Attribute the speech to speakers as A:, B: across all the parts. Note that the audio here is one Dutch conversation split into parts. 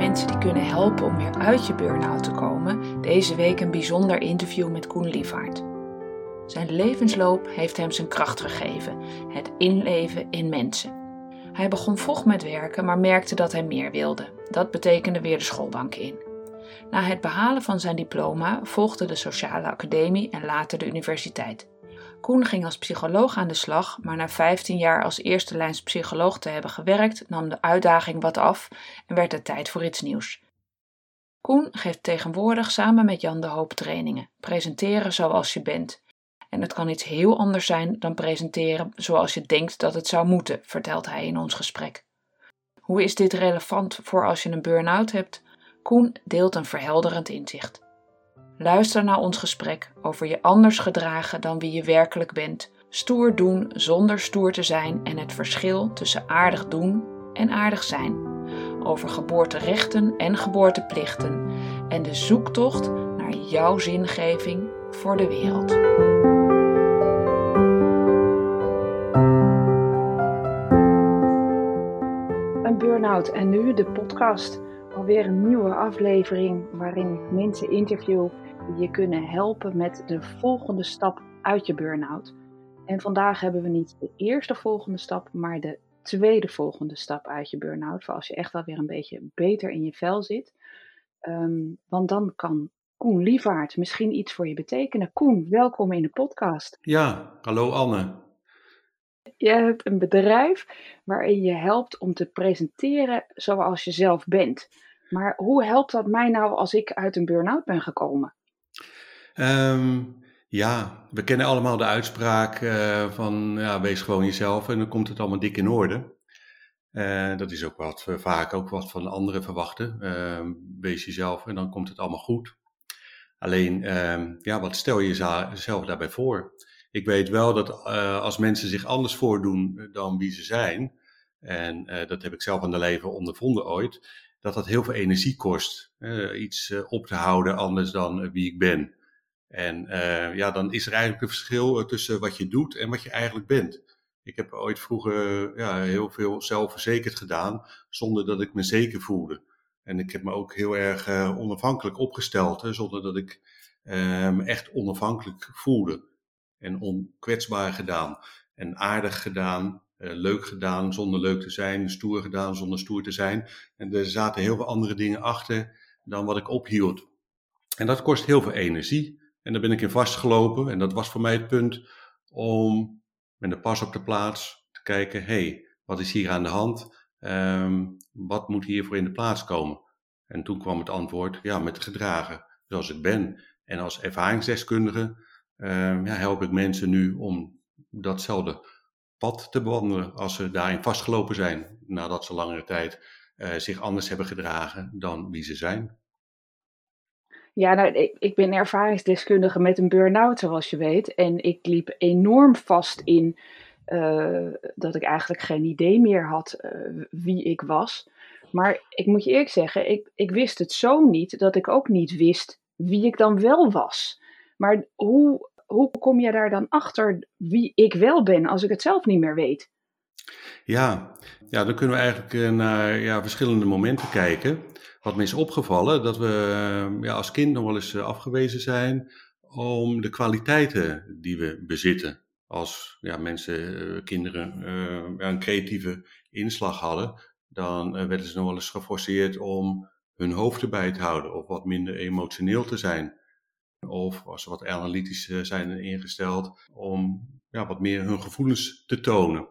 A: Mensen die kunnen helpen om weer uit je burn-out te komen, deze week een bijzonder interview met Koen Lievaart. Zijn levensloop heeft hem zijn kracht gegeven, het inleven in mensen. Hij begon vroeg met werken, maar merkte dat hij meer wilde. Dat betekende weer de schoolbank in. Na het behalen van zijn diploma volgde de Sociale Academie en later de universiteit. Koen ging als psycholoog aan de slag, maar na 15 jaar als eerste lijns psycholoog te hebben gewerkt, nam de uitdaging wat af en werd het tijd voor iets nieuws. Koen geeft tegenwoordig samen met Jan de Hoop trainingen, presenteren zoals je bent. En het kan iets heel anders zijn dan presenteren zoals je denkt dat het zou moeten, vertelt hij in ons gesprek. Hoe is dit relevant voor als je een burn-out hebt? Koen deelt een verhelderend inzicht. Luister naar ons gesprek over je anders gedragen dan wie je werkelijk bent, stoer doen zonder stoer te zijn en het verschil tussen aardig doen en aardig zijn. Over geboorterechten en geboorteplichten en de zoektocht naar jouw zingeving voor de wereld. Een burn-out en nu de podcast. Alweer een nieuwe aflevering waarin ik mensen interview die je kunnen helpen met de volgende stap uit je burn-out. En vandaag hebben we niet de eerste volgende stap, maar de tweede volgende stap uit je burn-out. Voor als je echt wel weer een beetje beter in je vel zit. Ehm, want dan kan Koen Lievaart misschien iets voor je betekenen. Koen, welkom in de podcast.
B: Ja, hallo Anne.
A: Je hebt een bedrijf waarin je helpt om te presenteren zoals je zelf bent. Maar hoe helpt dat mij nou als ik uit een burn-out ben gekomen?
B: Ehm, ja, we kennen allemaal de uitspraak uh, van ja, wees gewoon jezelf en dan komt het allemaal dik in orde. Uh, dat is ook wat we vaak ook wat van anderen verwachten. Uh, wees jezelf en dan komt het allemaal goed. Alleen, ehm, ja, wat stel je jezelf daarbij voor? Ik weet wel dat uh, als mensen zich anders voordoen dan wie ze zijn, en dat heb ik zelf aan de leven ondervonden ooit, dat dat heel veel energie kost. iets op te houden anders dan wie ik ben. En uh, ja, dan is er eigenlijk een verschil tussen wat je doet en wat je eigenlijk bent. Ik heb ooit vroeger ja, heel veel zelfverzekerd gedaan, zonder dat ik me zeker voelde. En ik heb me ook heel erg onafhankelijk opgesteld, hè, zonder dat ik me echt onafhankelijk voelde. En onkwetsbaar gedaan. En aardig gedaan, leuk gedaan zonder leuk te zijn, stoer gedaan zonder stoer te zijn. En er zaten heel veel andere dingen achter dan wat ik ophield. En dat kost heel veel energie. En daar ben ik in vastgelopen. En dat was voor mij het punt om met de pas op de plaats te kijken: hey, wat is hier aan de hand? Um, wat moet hiervoor in de plaats komen? En toen kwam het antwoord: ja, met gedragen zoals ik ben. En als ervaringsdeskundige um, ja, help ik mensen nu om datzelfde pad te bewandelen als ze daarin vastgelopen zijn, nadat ze langere tijd uh, zich anders hebben gedragen dan wie ze zijn.
A: Ja, nou, ik, ben ervaringsdeskundige met een burn-out, zoals je weet. En ik liep enorm vast in uh, dat ik eigenlijk geen idee meer had uh, wie ik was. Maar ik moet je eerlijk zeggen, ik, ik wist het zo niet dat ik ook niet wist wie ik dan wel was. Maar hoe, hoe kom je daar dan achter wie ik wel ben als ik het zelf niet meer weet?
B: Ja, ja dan kunnen we eigenlijk eh, naar ja, verschillende momenten kijken. Wat me is opgevallen, dat we eh, ja, als kind nog wel eens eh, afgewezen zijn om de kwaliteiten die we bezitten. Als ja, mensen, kinderen een creatieve inslag hadden, dan werden ze nog wel eens geforceerd om hun hoofd erbij te houden of wat minder emotioneel te zijn. Of als ze wat analytisch zijn ingesteld, om ja, wat meer hun gevoelens te tonen.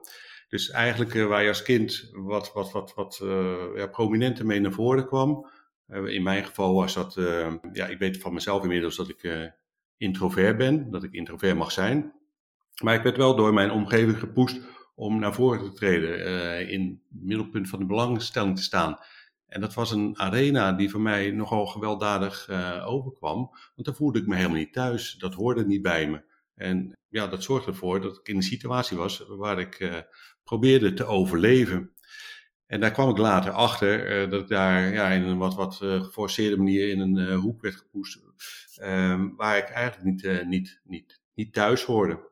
B: Dus eigenlijk uh, waar je als kind wat, wat, wat, wat uh, ja, prominenter mee naar voren kwam. Uh, in mijn geval was dat, ja, ik weet van mezelf inmiddels dat ik introvert ben, dat ik introvert mag zijn. Maar ik werd wel door mijn omgeving gepoest om naar voren te treden, in het middelpunt van de belangstelling te staan. En dat was een arena die voor mij nogal gewelddadig overkwam, want daar voelde ik me helemaal niet thuis. Dat hoorde niet bij me. En ja, dat zorgde ervoor dat ik in een situatie was waar ik uh, probeerde te overleven. En daar kwam ik later achter uh, dat ik daar ja, in een wat, wat uh, geforceerde manier in een hoek werd gepoest, waar ik eigenlijk niet, niet, niet, niet thuis hoorde.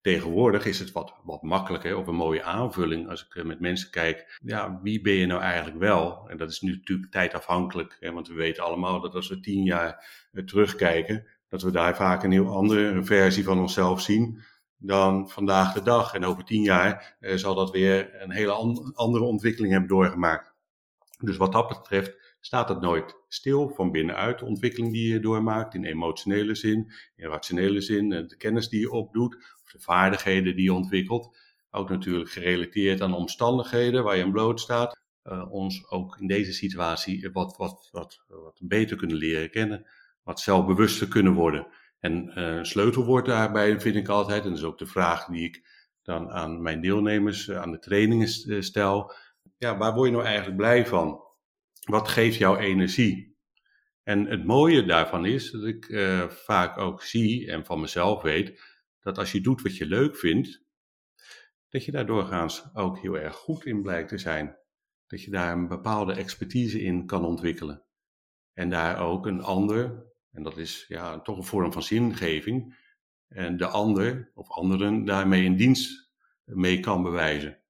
B: Tegenwoordig is het wat, wat makkelijker of een mooie aanvulling als ik met mensen kijk. Ja, wie ben je nou eigenlijk wel? En dat is nu natuurlijk tijdafhankelijk, hè, want we weten allemaal dat als we tien jaar terugkijken, dat we daar vaak een heel andere versie van onszelf zien dan vandaag de dag. En over tien jaar eh, zal dat weer een hele andere ontwikkeling hebben doorgemaakt. Dus wat dat betreft staat het nooit stil van binnenuit, de ontwikkeling die je doormaakt, in emotionele zin, in rationele zin, de kennis die je opdoet, of de vaardigheden die je ontwikkelt. Ook natuurlijk gerelateerd aan omstandigheden waar je aan bloot staat. Uh, ons ook in deze situatie wat, wat, wat, wat beter kunnen leren kennen wat zelfbewuster kunnen worden. En uh, een sleutelwoord daarbij vind ik altijd, en dat is ook de vraag die ik dan aan mijn deelnemers uh, aan de trainingen eh, stel. Ja, waar word je nou eigenlijk blij van? Wat geeft jou energie? En het mooie daarvan is dat ik vaak ook zie en van mezelf weet dat als je doet wat je leuk vindt, dat je daar doorgaans ook heel erg goed in blijkt te zijn. Dat je daar een bepaalde expertise in kan ontwikkelen. En daar ook een ander en dat is ja, toch een vorm van zingeving. En de ander of anderen daarmee een dienst mee kan bewijzen.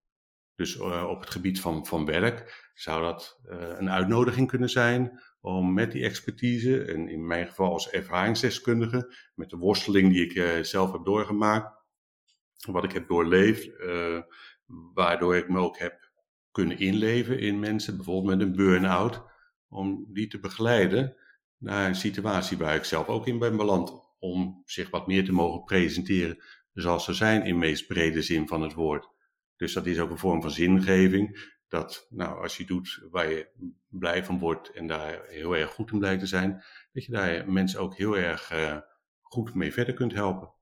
B: Dus uh, op het gebied van, van werk zou dat uh, een uitnodiging kunnen zijn om met die expertise, en in mijn geval als ervaringsdeskundige, met de worsteling die ik uh, zelf heb doorgemaakt, wat ik heb doorleefd, waardoor ik me ook heb kunnen inleven in mensen, bijvoorbeeld met een burn-out, om die te begeleiden naar een situatie waar ik zelf ook in ben beland. Om zich wat meer te mogen presenteren zoals ze zijn in meest brede zin van het woord. Dus dat is ook een vorm van zingeving. Dat nou, als je doet waar je blij van wordt en daar heel erg goed in blijkt te zijn, dat je daar mensen ook heel erg uh, goed mee verder kunt helpen.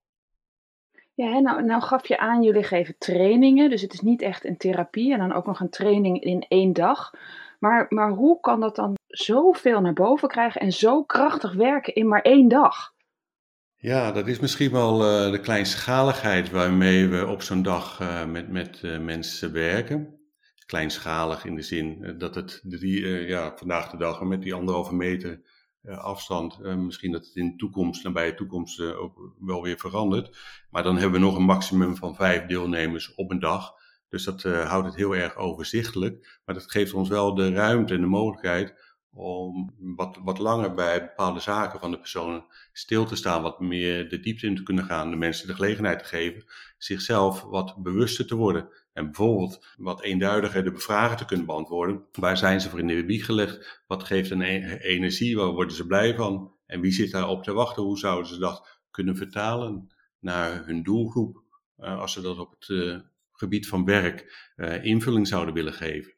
A: Ja, nou, nou gaf je aan, jullie geven trainingen, dus het is niet echt een therapie en dan ook nog een training in één dag. Maar, maar hoe kan dat dan zoveel naar boven krijgen en zo krachtig werken in maar één dag?
B: Ja, dat is misschien wel uh, de kleinschaligheid waarmee we op zo'n dag uh, met, met uh, mensen werken. Kleinschalig in de zin dat het drie, ja, vandaag de dag met die anderhalve meter afstand, misschien dat het in de toekomst, nabije toekomst, ook wel weer verandert. Maar dan hebben we nog een maximum van vijf deelnemers op een dag. Dus dat houdt het heel erg overzichtelijk. Maar dat geeft ons wel de ruimte en de mogelijkheid om wat, wat langer bij bepaalde zaken van de persoon stil te staan, wat meer de diepte in te kunnen gaan, de mensen de gelegenheid te geven zichzelf wat bewuster te worden. En bijvoorbeeld wat eenduidiger de vragen te kunnen beantwoorden. Waar zijn ze voor in de wieg gelegd? Wat geeft een e-, energie? Waar worden ze blij van? En wie zit daarop te wachten? Hoe zouden ze dat kunnen vertalen naar hun doelgroep? Uh, als ze dat op het uh, gebied van werk uh, invulling zouden willen geven.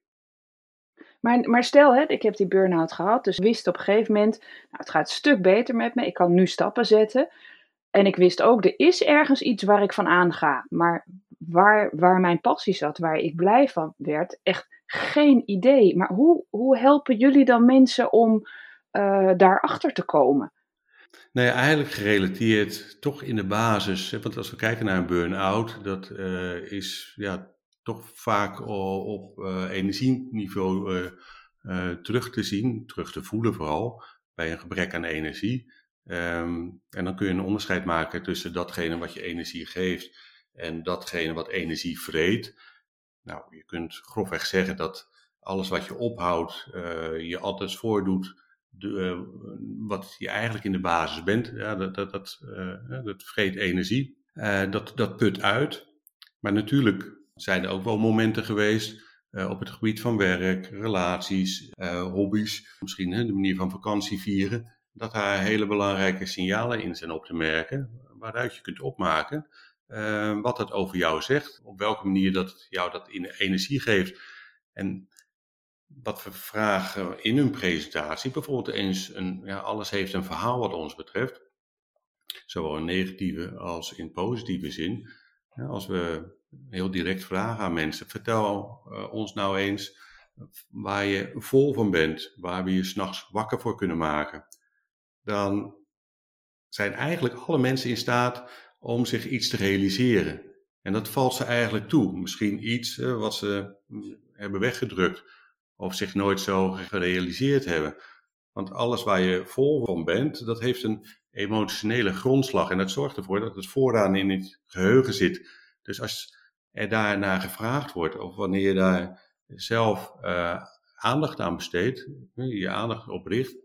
A: Maar, maar stel, hè, ik heb die burn-out gehad, dus wist op een gegeven moment, nou, het gaat een stuk beter met me, ik kan nu stappen zetten. En ik wist ook, er is ergens iets waar ik van aanga. Maar waar, waar mijn passie zat, waar ik blij van werd, echt geen idee. Maar hoe, hoe helpen jullie dan mensen om uh, daarachter te komen?
B: Nee, eigenlijk gerelateerd toch in de basis. Want als we kijken naar een burn-out, dat uh, is ja, toch vaak op uh, energieniveau uh, uh, terug te zien, terug te voelen vooral, bij een gebrek aan energie. Um, en dan kun je een onderscheid maken tussen datgene wat je energie geeft en datgene wat energie vreet. Nou, je kunt grofweg zeggen dat alles wat je ophoudt, je altijd voordoet wat je eigenlijk in de basis bent. Ja, dat, dat, dat, dat vreet energie. dat, dat put uit. Maar natuurlijk zijn er ook wel momenten geweest uh, op het gebied van werk, relaties, uh, hobby's, misschien de manier van vakantie vieren, dat daar hele belangrijke signalen in zijn op te merken, waaruit je kunt opmaken uh, wat het over jou zegt, op welke manier dat jou dat in energie geeft. En wat we vragen in een presentatie, bijvoorbeeld eens een, ja, alles heeft een verhaal wat ons betreft, zowel in negatieve als in positieve zin, Als we heel direct vragen aan mensen, vertel uh, ons nou eens waar je vol van bent, waar we je s'nachts wakker voor kunnen maken, dan zijn eigenlijk alle mensen in staat om zich iets te realiseren. En dat valt ze eigenlijk toe. Misschien iets uh, wat ze hebben weggedrukt of zich nooit zo gerealiseerd hebben. Want alles waar je vol van bent, dat heeft een emotionele grondslag. En dat zorgt ervoor dat het vooraan in het geheugen zit. Dus als er daarnaar gevraagd wordt, of wanneer je daar zelf uh, aandacht aan besteedt, je aandacht op richt,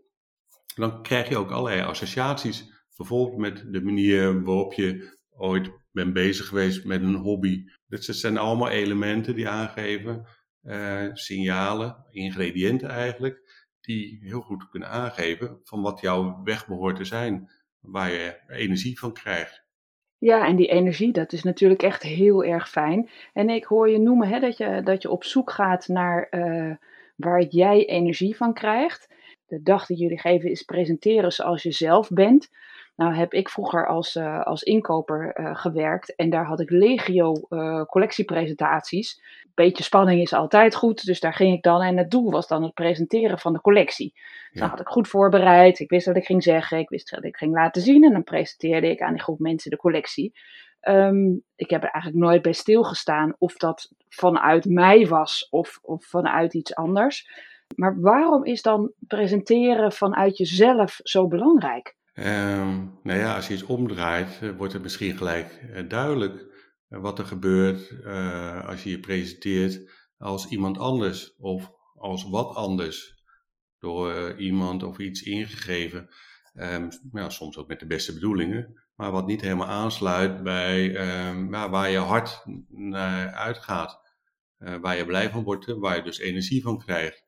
B: dan krijg je ook allerlei associaties. Bijvoorbeeld met de manier waarop je ooit bent bezig geweest met een hobby. Dus dat zijn allemaal elementen die aangeven, uh, signalen, ingrediënten eigenlijk, die heel goed kunnen aangeven van wat jouw weg behoort te zijn, waar je energie van krijgt.
A: Ja, en die energie, dat is natuurlijk echt heel erg fijn. En ik hoor je noemen hè, dat, je, dat je op zoek gaat naar uh, waar jij energie van krijgt. De dag die jullie geven is presenteren zoals je zelf bent. Nou heb ik vroeger als, uh, als inkoper uh, gewerkt en daar had ik legio uh, collectiepresentaties. Beetje spanning is altijd goed, dus daar ging ik dan en het doel was dan het presenteren van de collectie. Ja. Dan had ik goed voorbereid, ik wist wat ik ging zeggen, ik wist wat ik ging laten zien en dan presenteerde ik aan die groep mensen de collectie. Um, ik heb er eigenlijk nooit bij stilgestaan of dat vanuit mij was of, of vanuit iets anders. Maar waarom is dan presenteren vanuit jezelf zo belangrijk?
B: Um, nou ja, als je iets omdraait, uh, wordt het misschien gelijk uh, duidelijk uh, wat er gebeurt als je je presenteert als iemand anders of als wat anders door iemand of iets ingegeven. Um, ja, soms ook met de beste bedoelingen, maar wat niet helemaal aansluit bij um, ja, waar je hart naar uitgaat, waar je blij van wordt, waar je dus energie van krijgt.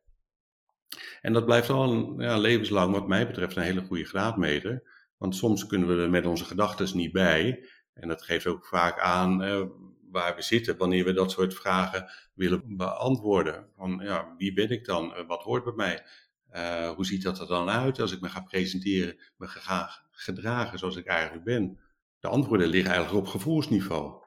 B: En dat blijft al ja, levenslang, wat mij betreft, een hele goede graadmeter. Want soms kunnen we er met onze gedachten niet bij. En dat geeft ook vaak aan eh, waar we zitten wanneer we dat soort vragen willen beantwoorden. Van ja, wie ben ik dan? Eh, wat hoort bij mij? Uh, hoe ziet dat er dan uit als ik me ga presenteren, me ga gedragen zoals ik eigenlijk ben? De antwoorden liggen eigenlijk op gevoelsniveau.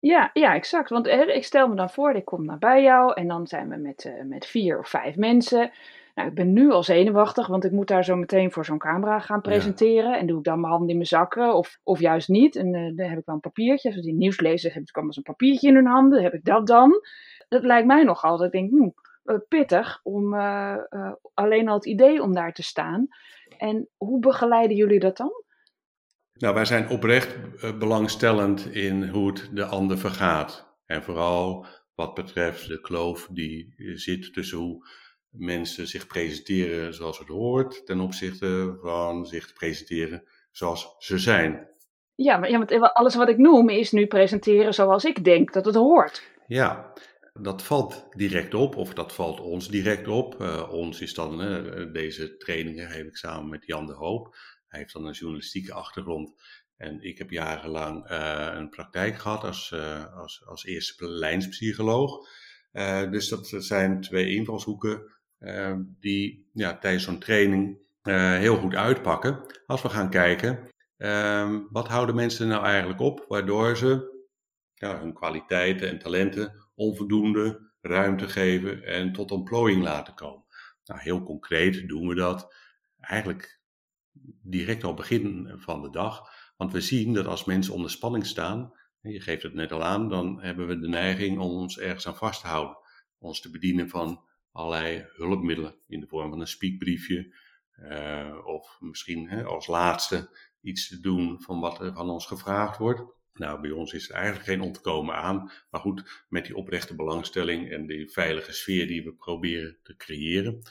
A: Ja, ja, exact. Want ik stel me dan voor, ik kom naar bij jou en dan zijn we met, uh, met vier of vijf mensen. Nou, ik ben nu al zenuwachtig, want ik moet daar zo meteen voor zo'n camera gaan presenteren. Ja. En doe ik dan mijn handen in mijn zakken of, of juist niet. En uh, dan heb ik wel een papiertje. Als die ik allemaal zo'n papiertje in hun handen. Heb ik dat dan? Dat lijkt mij nog altijd, ik denk, hm, uh, pittig om alleen al het idee om daar te staan. En hoe begeleiden jullie dat dan?
B: Nou, wij zijn oprecht uh, belangstellend in hoe het de ander vergaat. En vooral wat betreft de kloof die zit tussen hoe mensen zich presenteren zoals het hoort, ten opzichte van zich te presenteren zoals ze zijn.
A: Ja, maar, ja, want alles wat ik noem is nu presenteren zoals ik denk dat het hoort.
B: Ja, dat valt direct op, of dat valt ons direct op. Uh, ons is dan, uh, deze trainingen heb ik samen met Jan de Hoop. Hij heeft dan een journalistieke achtergrond. En ik heb jarenlang uh, een praktijk gehad als, uh, als, als eerste lijnspsycholoog. Uh, dus dat zijn twee invalshoeken die ja, tijdens zo'n training heel goed uitpakken. Als we gaan kijken, ehm, wat houden mensen nou eigenlijk op, waardoor ze ja, hun kwaliteiten en talenten onvoldoende ruimte geven en tot ontplooiing laten komen. Nou, heel concreet doen we dat eigenlijk direct al begin van de dag. Want we zien dat als mensen onder spanning staan, je geeft het net al aan, dan hebben we de neiging om ons ergens aan vast te houden. Ons te bedienen van allerlei hulpmiddelen in de vorm van een speakbriefje. Uh, of misschien hè, als laatste iets te doen van wat er van ons gevraagd wordt. Nou, bij ons is er eigenlijk geen ontkomen aan. Maar goed, met die oprechte belangstelling en die veilige sfeer die we proberen te creëren,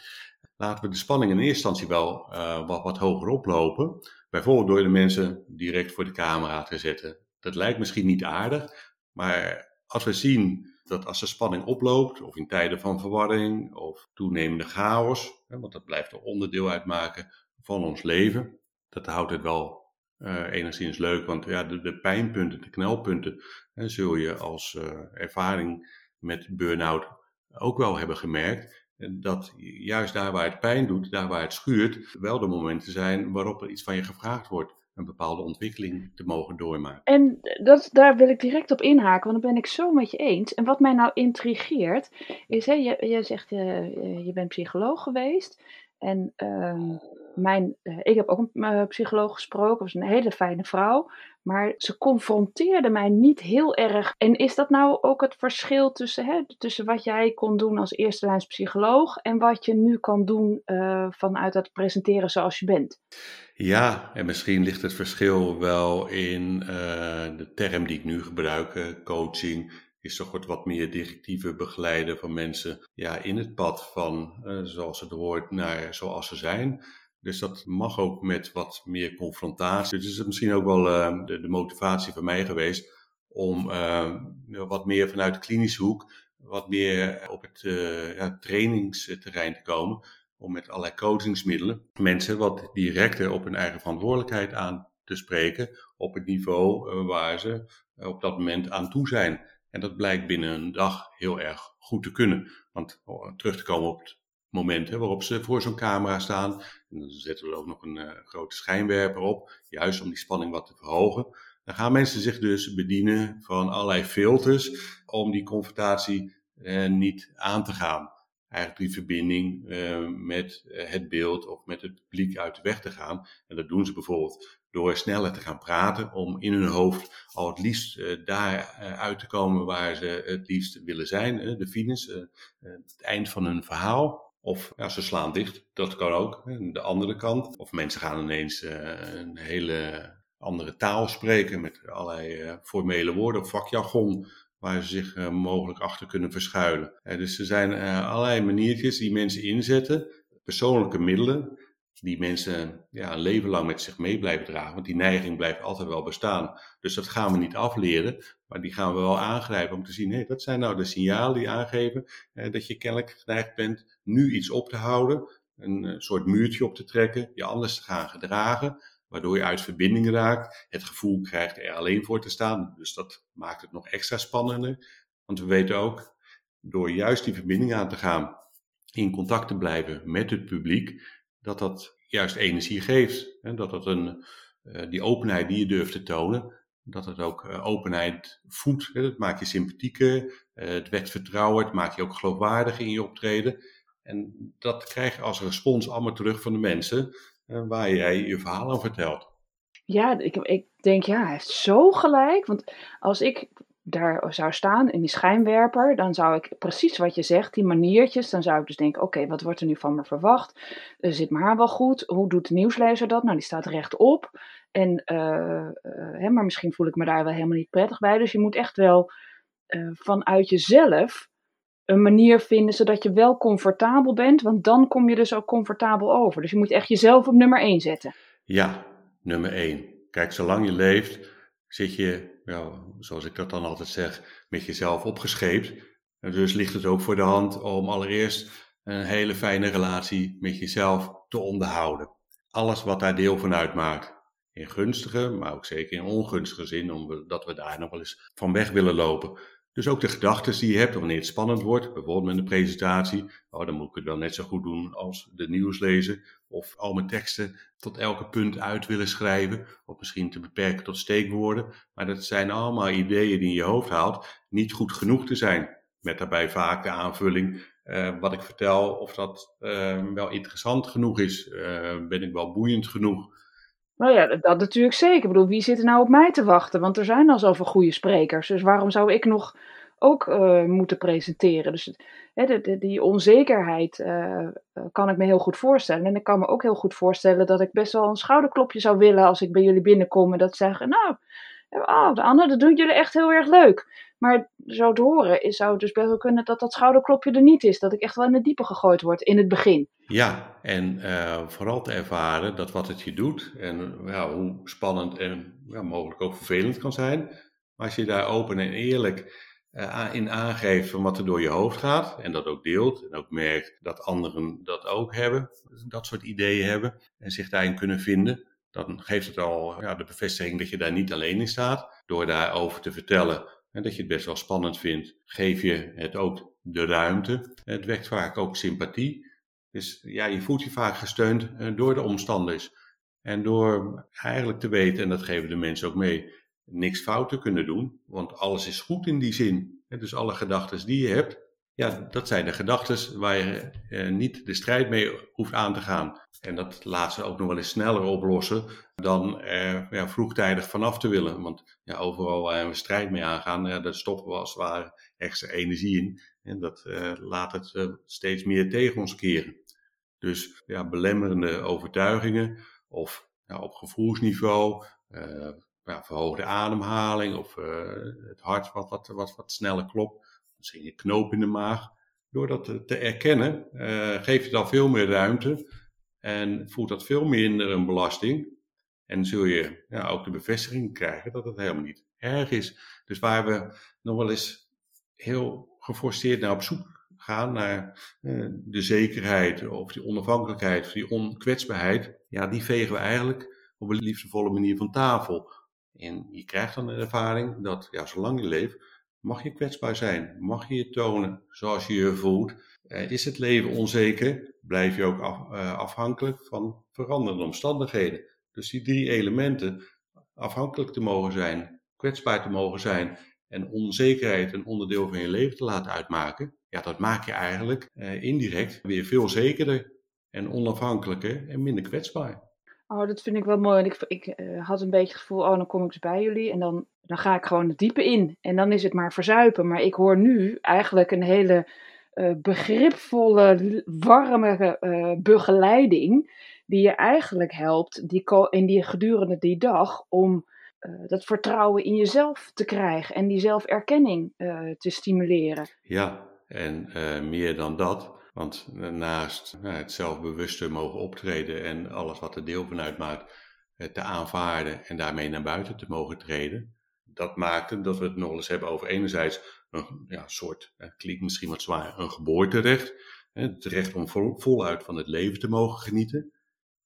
B: laten we de spanning in eerste instantie wel uh, wat, hoger oplopen. Bijvoorbeeld door de mensen direct voor de camera te zetten. Dat lijkt misschien niet aardig, maar als we zien dat als de spanning oploopt, of in tijden van verwarring of toenemende chaos, hè, want dat blijft er onderdeel uitmaken van ons leven, dat houdt het wel uh, enigszins leuk, want ja, de, pijnpunten, de knelpunten, hè, zul je als uh, ervaring met burn-out ook wel hebben gemerkt dat juist daar waar het pijn doet, daar waar het schuurt, wel de momenten zijn waarop er iets van je gevraagd wordt. een bepaalde ontwikkeling te mogen doormaken.
A: En dat, daar wil ik direct op inhaken, want dan ben ik zo met je eens. En wat mij nou intrigeert, is, hè, je, je zegt, je, eh, je bent psycholoog geweest. En ehm, mijn, eh, ik heb ook een uh, psycholoog gesproken, was een hele fijne vrouw. Maar ze confronteerde mij niet heel erg. En is dat nou ook het verschil tussen, hè, tussen wat jij kon doen als eerste lijns psycholoog en wat je nu kan doen uh, vanuit het presenteren zoals je bent?
B: Ja, en misschien ligt het verschil wel in de term die ik nu gebruik, coaching is toch wat, meer directieve begeleiden van mensen ja, in het pad van uh, zoals het hoort naar zoals ze zijn. Dus dat mag ook met wat meer confrontatie. Dus is het misschien ook wel uh, de, de, motivatie van mij geweest om uh, wat meer vanuit de klinische hoek, wat meer op het ja, trainingsterrein te komen. Om met allerlei coachingsmiddelen mensen wat directer op hun eigen verantwoordelijkheid aan te spreken. Op het niveau waar ze op dat moment aan toe zijn. En dat blijkt binnen een dag heel erg goed te kunnen. Want oh, terug te komen op het moment hè, waarop ze voor zo'n camera staan. En dan zetten we er ook nog een uh, grote schijnwerper op, juist om die spanning wat te verhogen. Dan gaan mensen zich dus bedienen van allerlei filters om die confrontatie eh, niet aan te gaan. Eigenlijk die verbinding uh, met het beeld of met het publiek uit de weg te gaan. En dat doen ze bijvoorbeeld door sneller te gaan praten, om in hun hoofd al het liefst uh, daar uit te komen waar ze het liefst willen zijn, de finis, het eind van hun verhaal. Of ja, ze slaan dicht, dat kan ook, de andere kant. Of mensen gaan ineens een hele andere taal spreken met allerlei formele woorden of vakjargon waar ze zich mogelijk achter kunnen verschuilen. dus er zijn allerlei maniertjes die mensen inzetten, persoonlijke middelen, die mensen ja, een leven lang met zich mee blijven dragen. Want die neiging blijft altijd wel bestaan. Dus dat gaan we niet afleren, maar die gaan we wel aangrijpen om te zien, hé, dat zijn nou de signalen die aangeven eh, dat je kennelijk geneigd bent nu iets op te houden, een soort muurtje op te trekken, je anders te gaan gedragen, waardoor je uit verbinding raakt, het gevoel krijgt er alleen voor te staan. Dus dat maakt het nog extra spannender, want we weten ook, door juist die verbinding aan te gaan, in contact te blijven met het publiek, dat dat juist energie geeft. Hè? Dat dat een, uh, die openheid die je durft te tonen, dat het ook uh, openheid voedt. Dat maakt je sympathieker, uh, het wekt vertrouwen, het maakt je ook geloofwaardig in je optreden. En dat krijg je als respons allemaal terug van de mensen waar jij je verhaal aan vertelt.
A: Ja, ik, ik denk, ja, hij heeft zo gelijk. Want als ik daar zou staan in die schijnwerper, dan zou ik precies wat je zegt, die maniertjes, dan zou ik dus denken, oké, wat wordt er nu van me verwacht? Uh, zit mijn haar wel goed? Hoe doet de nieuwslezer dat? Nou, die staat rechtop. En, uh, hè, maar misschien voel ik me daar wel helemaal niet prettig bij. Dus je moet echt wel vanuit jezelf een manier vinden zodat je wel comfortabel bent, want dan kom je dus ook comfortabel over. Dus je moet echt jezelf op nummer 1 zetten.
B: Ja, nummer 1. Kijk, zolang je leeft, zit je zoals ik dat dan altijd zeg, met jezelf opgescheept. En dus ligt het ook voor de hand om allereerst een hele fijne relatie met jezelf te onderhouden. Alles wat daar deel van uitmaakt. In gunstige, maar ook zeker in ongunstige zin, omdat we daar nog wel eens van weg willen lopen. Dus ook de gedachten die je hebt wanneer het spannend wordt, bijvoorbeeld met een presentatie. Oh, dan moet ik het wel net zo goed doen als de nieuwslezer. Of al mijn teksten tot elke punt uit willen schrijven. Of misschien te beperken tot steekwoorden. Maar dat zijn allemaal ideeën die je hoofd haalt. Niet goed genoeg te zijn. Met daarbij vaak de aanvulling. Uh, wat ik vertel, of dat uh, wel interessant genoeg is. Uh, ben ik wel boeiend genoeg?
A: Nou ja, dat natuurlijk zeker. Ik bedoel, wie zit er nou op mij te wachten? Want er zijn al zoveel goede sprekers. Dus waarom zou ik nog ook uh, moeten presenteren? Dus hè, die onzekerheid uh, kan ik me heel goed voorstellen. En ik kan me ook heel goed voorstellen dat ik best wel een schouderklopje zou willen als ik bij jullie binnenkom en dat zeggen, nou, oh, de Anne, dat doen jullie echt heel erg leuk. Maar zo te horen zou het dus best wel kunnen dat dat schouderklopje er niet is. Dat ik echt wel in het diepe gegooid word in het begin.
B: Ja, en uh, vooral te ervaren dat wat het je doet en ja, hoe spannend en ja, mogelijk ook vervelend kan zijn. Maar als je daar open en eerlijk uh, in aangeeft van wat er door je hoofd gaat en dat ook deelt en ook merkt dat anderen dat ook hebben, dat soort ideeën hebben en zich daarin kunnen vinden, dan geeft het al ja, de bevestiging dat je daar niet alleen in staat. Door daarover te vertellen en dat je het best wel spannend vindt, geef je het ook de ruimte. Het wekt vaak ook sympathie. Dus ja, je voelt je vaak gesteund uh, door de omstanders. En door eigenlijk te weten, en dat geven de mensen ook mee, niks fout te kunnen doen, want alles is goed in die zin. Dus alle gedachten die je hebt, ja, dat zijn de gedachten waar je eh, niet de strijd mee hoeft aan te gaan. En dat laat ze ook nog wel eens sneller oplossen dan er ja, vroegtijdig vanaf te willen. Want ja, overal waar we strijd mee aangaan, ja, daar stoppen we als het ware extra energie in. En dat uh, laat het uh, steeds meer tegen ons keren. Dus ja, belemmerende overtuigingen of ja, op gevoelsniveau, uh, ja, verhoogde ademhaling of het hart wat, wat, wat sneller klopt misschien een knoop in de maag. Door dat te, erkennen, uh, geeft het al veel meer ruimte en voelt dat veel minder een belasting. En zul je ja, ook de bevestiging krijgen dat het helemaal niet erg is. Dus waar we nog wel eens heel geforceerd naar op zoek gaan, naar uh, de zekerheid of die onafhankelijkheid of die onkwetsbaarheid, ja, die vegen we eigenlijk op een liefdevolle manier van tafel. En je krijgt dan de ervaring dat, ja, zolang je leeft, Mag je kwetsbaar zijn? Mag je je tonen zoals je je voelt? Uh, is het leven onzeker? Blijf je ook uh, afhankelijk van veranderende omstandigheden? Dus die drie elementen, afhankelijk te mogen zijn, kwetsbaar te mogen zijn en onzekerheid een onderdeel van je leven te laten uitmaken, ja, dat maak je eigenlijk uh, indirect weer veel zekerder en onafhankelijker en minder kwetsbaar.
A: Oh, dat vind ik wel mooi. Ik, ik uh, had een beetje het gevoel, oh, dan kom ik dus bij jullie en dan, dan ga ik gewoon het diepe in. En dan is het maar verzuipen. Maar ik hoor nu eigenlijk een hele uh, begripvolle, warme uh, begeleiding. Die je eigenlijk helpt die, en die gedurende die dag om dat vertrouwen in jezelf te krijgen en die zelferkenning te stimuleren.
B: Ja, en meer dan dat want naast nou, het zelfbewuste mogen optreden en alles wat er deel van uitmaakt te aanvaarden en daarmee naar buiten te mogen treden, dat maakte dat we het nog eens hebben over enerzijds een ja, soort, het klinkt misschien wat zwaar, een geboorterecht. Het recht om vol, voluit van het leven te mogen genieten.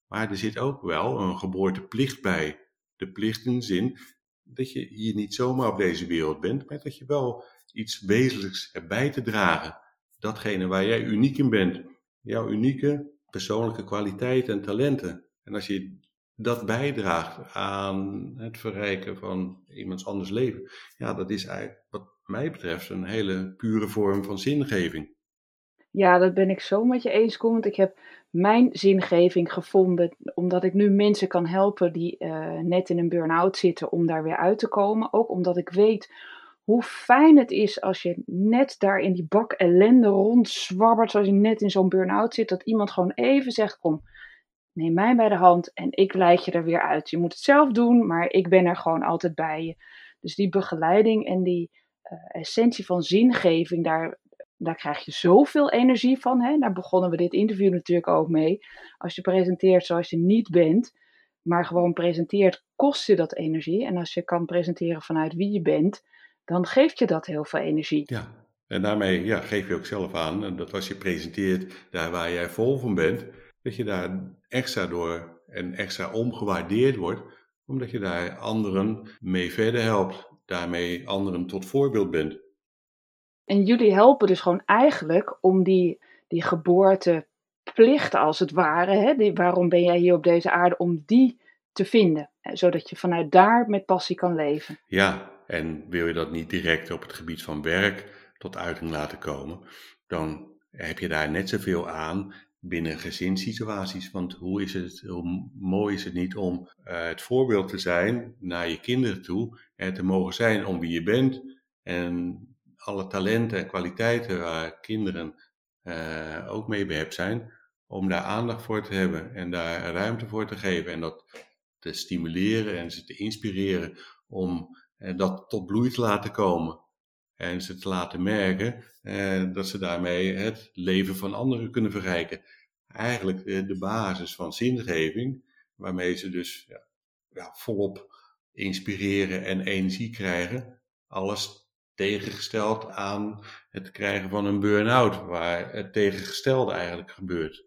B: Maar er zit ook wel een geboorteplicht bij. De plicht in de zin dat je hier niet zomaar op deze wereld bent, maar dat je wel iets wezenlijks hebt bij te dragen datgene waar jij uniek in bent. Jouw unieke persoonlijke kwaliteiten en talenten. En als je dat bijdraagt aan het verrijken van iemands anders leven, ja, dat is eigenlijk wat mij betreft een hele pure vorm van zingeving.
A: Ja, dat ben ik zo met je eens, Koen. Want ik heb mijn zingeving gevonden omdat ik nu mensen kan helpen die uh, net in een burn-out zitten om daar weer uit te komen. Ook omdat ik weet hoe fijn het is als je net daar in die bak ellende rondzwabbert, zoals je net in zo'n burn-out zit, dat iemand gewoon even zegt: Kom, neem mij bij de hand en ik leid je er weer uit. Je moet het zelf doen, maar ik ben er gewoon altijd bij je. Dus die begeleiding en die uh, essentie van zingeving, daar, daar krijg je zoveel energie van. Hè? Daar begonnen we dit interview natuurlijk ook mee. Als je presenteert zoals je niet bent, maar gewoon presenteert, kost je dat energie. En als je kan presenteren vanuit wie je bent, dan geeft je dat heel veel energie.
B: Ja, en daarmee ja, geef je ook zelf aan dat als je presenteert daar waar jij vol van bent, dat je daar extra door en extra omgewaardeerd wordt, omdat je daar anderen mee verder helpt, daarmee anderen tot voorbeeld bent.
A: En jullie helpen dus gewoon eigenlijk om die, die geboorteplicht als het ware, hè, die, waarom ben jij hier op deze aarde, om die te vinden, zodat je vanuit daar met passie kan leven.
B: Ja, en wil je dat niet direct op het gebied van werk tot uiting laten komen, dan heb je daar net zoveel aan binnen gezinssituaties. Want hoe, is het, hoe mooi is het niet om uh, het voorbeeld te zijn naar je kinderen toe en te mogen zijn om wie je bent en alle talenten en kwaliteiten waar kinderen uh, ook mee behept zijn, om daar aandacht voor te hebben en daar ruimte voor te geven en dat te stimuleren en ze te inspireren om eh, dat tot bloei te laten komen. En ze te laten merken eh, dat ze daarmee het leven van anderen kunnen verrijken. Eigenlijk eh, de basis van zingeving, waarmee ze dus ja, ja, volop inspireren en energie krijgen. Alles tegengesteld aan het krijgen van een burn-out, waar het tegengestelde eigenlijk gebeurt.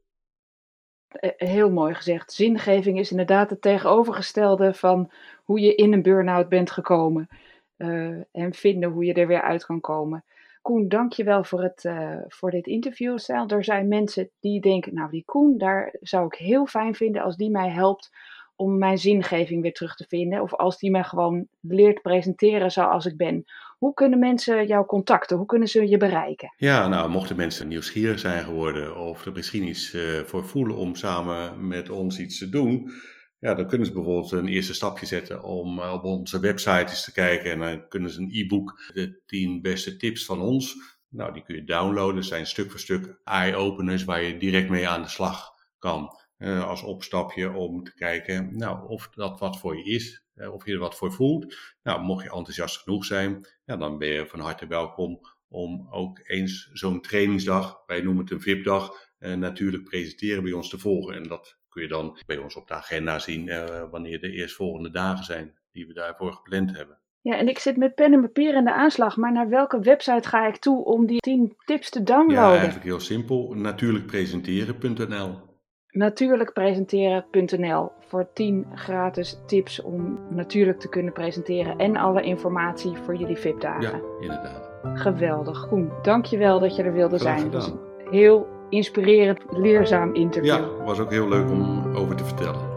A: Heel mooi gezegd. Zingeving is inderdaad het tegenovergestelde van hoe je in een burn-out bent gekomen. Uh, en vinden hoe je er weer uit kan komen. Koen, dank je wel voor, het, uh, voor dit interview. Stel, er zijn mensen die denken, nou die Koen, daar zou ik heel fijn vinden als die mij helpt om mijn zingeving weer terug te vinden. Of als die me gewoon leert presenteren zoals ik ben. Hoe kunnen mensen jou contacten? Hoe kunnen ze je bereiken?
B: Ja, nou, mochten mensen nieuwsgierig zijn geworden of er misschien iets uh, voor voelen om samen met ons iets te doen, ja, dan kunnen ze bijvoorbeeld een eerste stapje zetten om uh, op onze website eens te kijken. En dan kunnen ze een e-book, de 10 beste tips van ons, nou, die kun je downloaden. Dat zijn stuk voor stuk eye-openers waar je direct mee aan de slag kan. Uh, als opstapje om te kijken nou, of dat wat voor je is, uh, of je er wat voor voelt. Nou, mocht je enthousiast genoeg zijn, ja, dan ben je van harte welkom om ook eens zo'n trainingsdag, wij noemen het een VIP-dag, uh, natuurlijk presenteren bij ons te volgen. En dat kun je dan bij ons op de agenda zien wanneer de eerstvolgende dagen zijn die we daarvoor gepland hebben.
A: Ja, en ik zit met pen en papier in de aanslag, maar naar welke website ga ik toe om die 10 tips te downloaden? Ja,
B: eigenlijk heel simpel. Natuurlijkpresenteren.nl
A: Natuurlijkpresenteren.nl voor 10 gratis tips om natuurlijk te kunnen presenteren en alle informatie voor jullie VIP-dagen.
B: Ja, inderdaad.
A: Geweldig. Koen, dankjewel dat je er wilde zijn. Het was een heel inspirerend, leerzaam interview.
B: Ja, was ook heel leuk om over te vertellen.